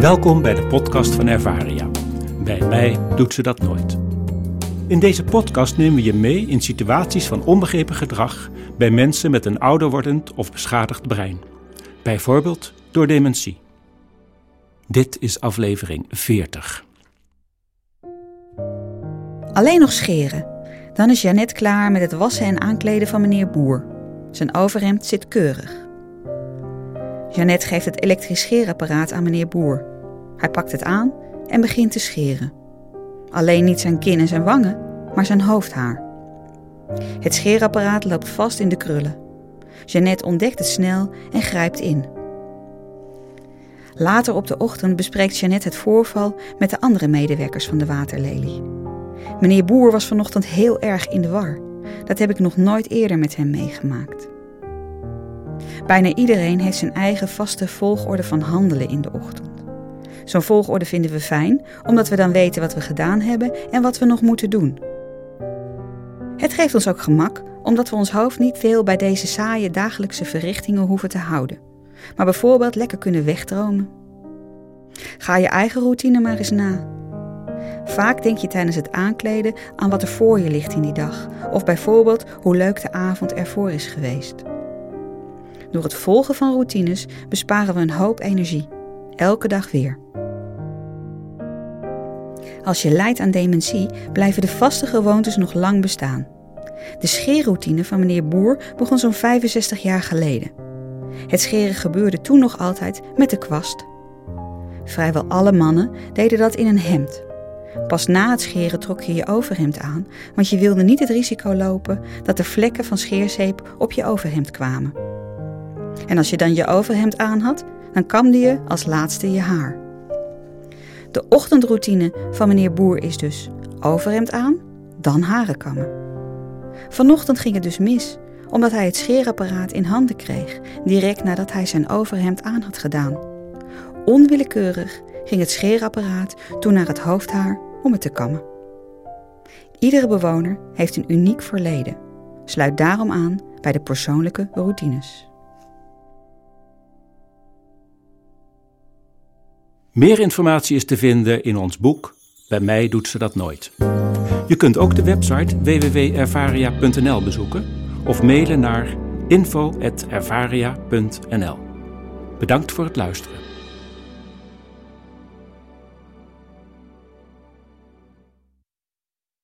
Welkom bij de podcast van Ervaria. Bij mij doet ze dat nooit. In deze podcast nemen we je mee in situaties van onbegrepen gedrag bij mensen met een ouder wordend of beschadigd brein. Bijvoorbeeld door dementie. Dit is aflevering 40. Alleen nog scheren. Dan is Jeannette klaar met het wassen en aankleden van meneer Boer. Zijn overhemd zit keurig. Jeannette geeft het elektrisch scheerapparaat aan meneer Boer. Hij pakt het aan en begint te scheren. Alleen niet zijn kin en zijn wangen, maar zijn hoofdhaar. Het scheerapparaat loopt vast in de krullen. Jeannette ontdekt het snel en grijpt in. Later op de ochtend bespreekt Jeannette het voorval met de andere medewerkers van de waterlelie. Meneer Boer was vanochtend heel erg in de war. Dat heb ik nog nooit eerder met hem meegemaakt. Bijna iedereen heeft zijn eigen vaste volgorde van handelen in de ochtend. Zo'n volgorde vinden we fijn, omdat we dan weten wat we gedaan hebben en wat we nog moeten doen. Het geeft ons ook gemak, omdat we ons hoofd niet veel bij deze saaie dagelijkse verrichtingen hoeven te houden, maar bijvoorbeeld lekker kunnen wegdromen. Ga je eigen routine maar eens na. Vaak denk je tijdens het aankleden aan wat er voor je ligt in die dag, of bijvoorbeeld hoe leuk de avond ervoor is geweest. Door het volgen van routines besparen we een hoop energie, elke dag weer. Als je lijdt aan dementie, blijven de vaste gewoontes nog lang bestaan. De scheerroutine van meneer Boer begon zo'n 65 jaar geleden. Het scheren gebeurde toen nog altijd met de kwast. Vrijwel alle mannen deden dat in een hemd. Pas na het scheren trok je je overhemd aan, want je wilde niet het risico lopen dat er vlekken van scheerzeep op je overhemd kwamen. En als je dan je overhemd aan had, dan kamde je als laatste je haar. De ochtendroutine van meneer Boer is dus overhemd aan, dan haren kammen. Vanochtend ging het dus mis, omdat hij het scheerapparaat in handen kreeg, direct nadat hij zijn overhemd aan had gedaan. Onwillekeurig ging het scheerapparaat toen naar het hoofdhaar om het te kammen. Iedere bewoner heeft een uniek verleden. Sluit daarom aan bij de persoonlijke routines. Meer informatie is te vinden in ons boek Bij mij doet ze dat nooit. Je kunt ook de website www.ervaria.nl bezoeken of mailen naar info.ervaria.nl. Bedankt voor het luisteren.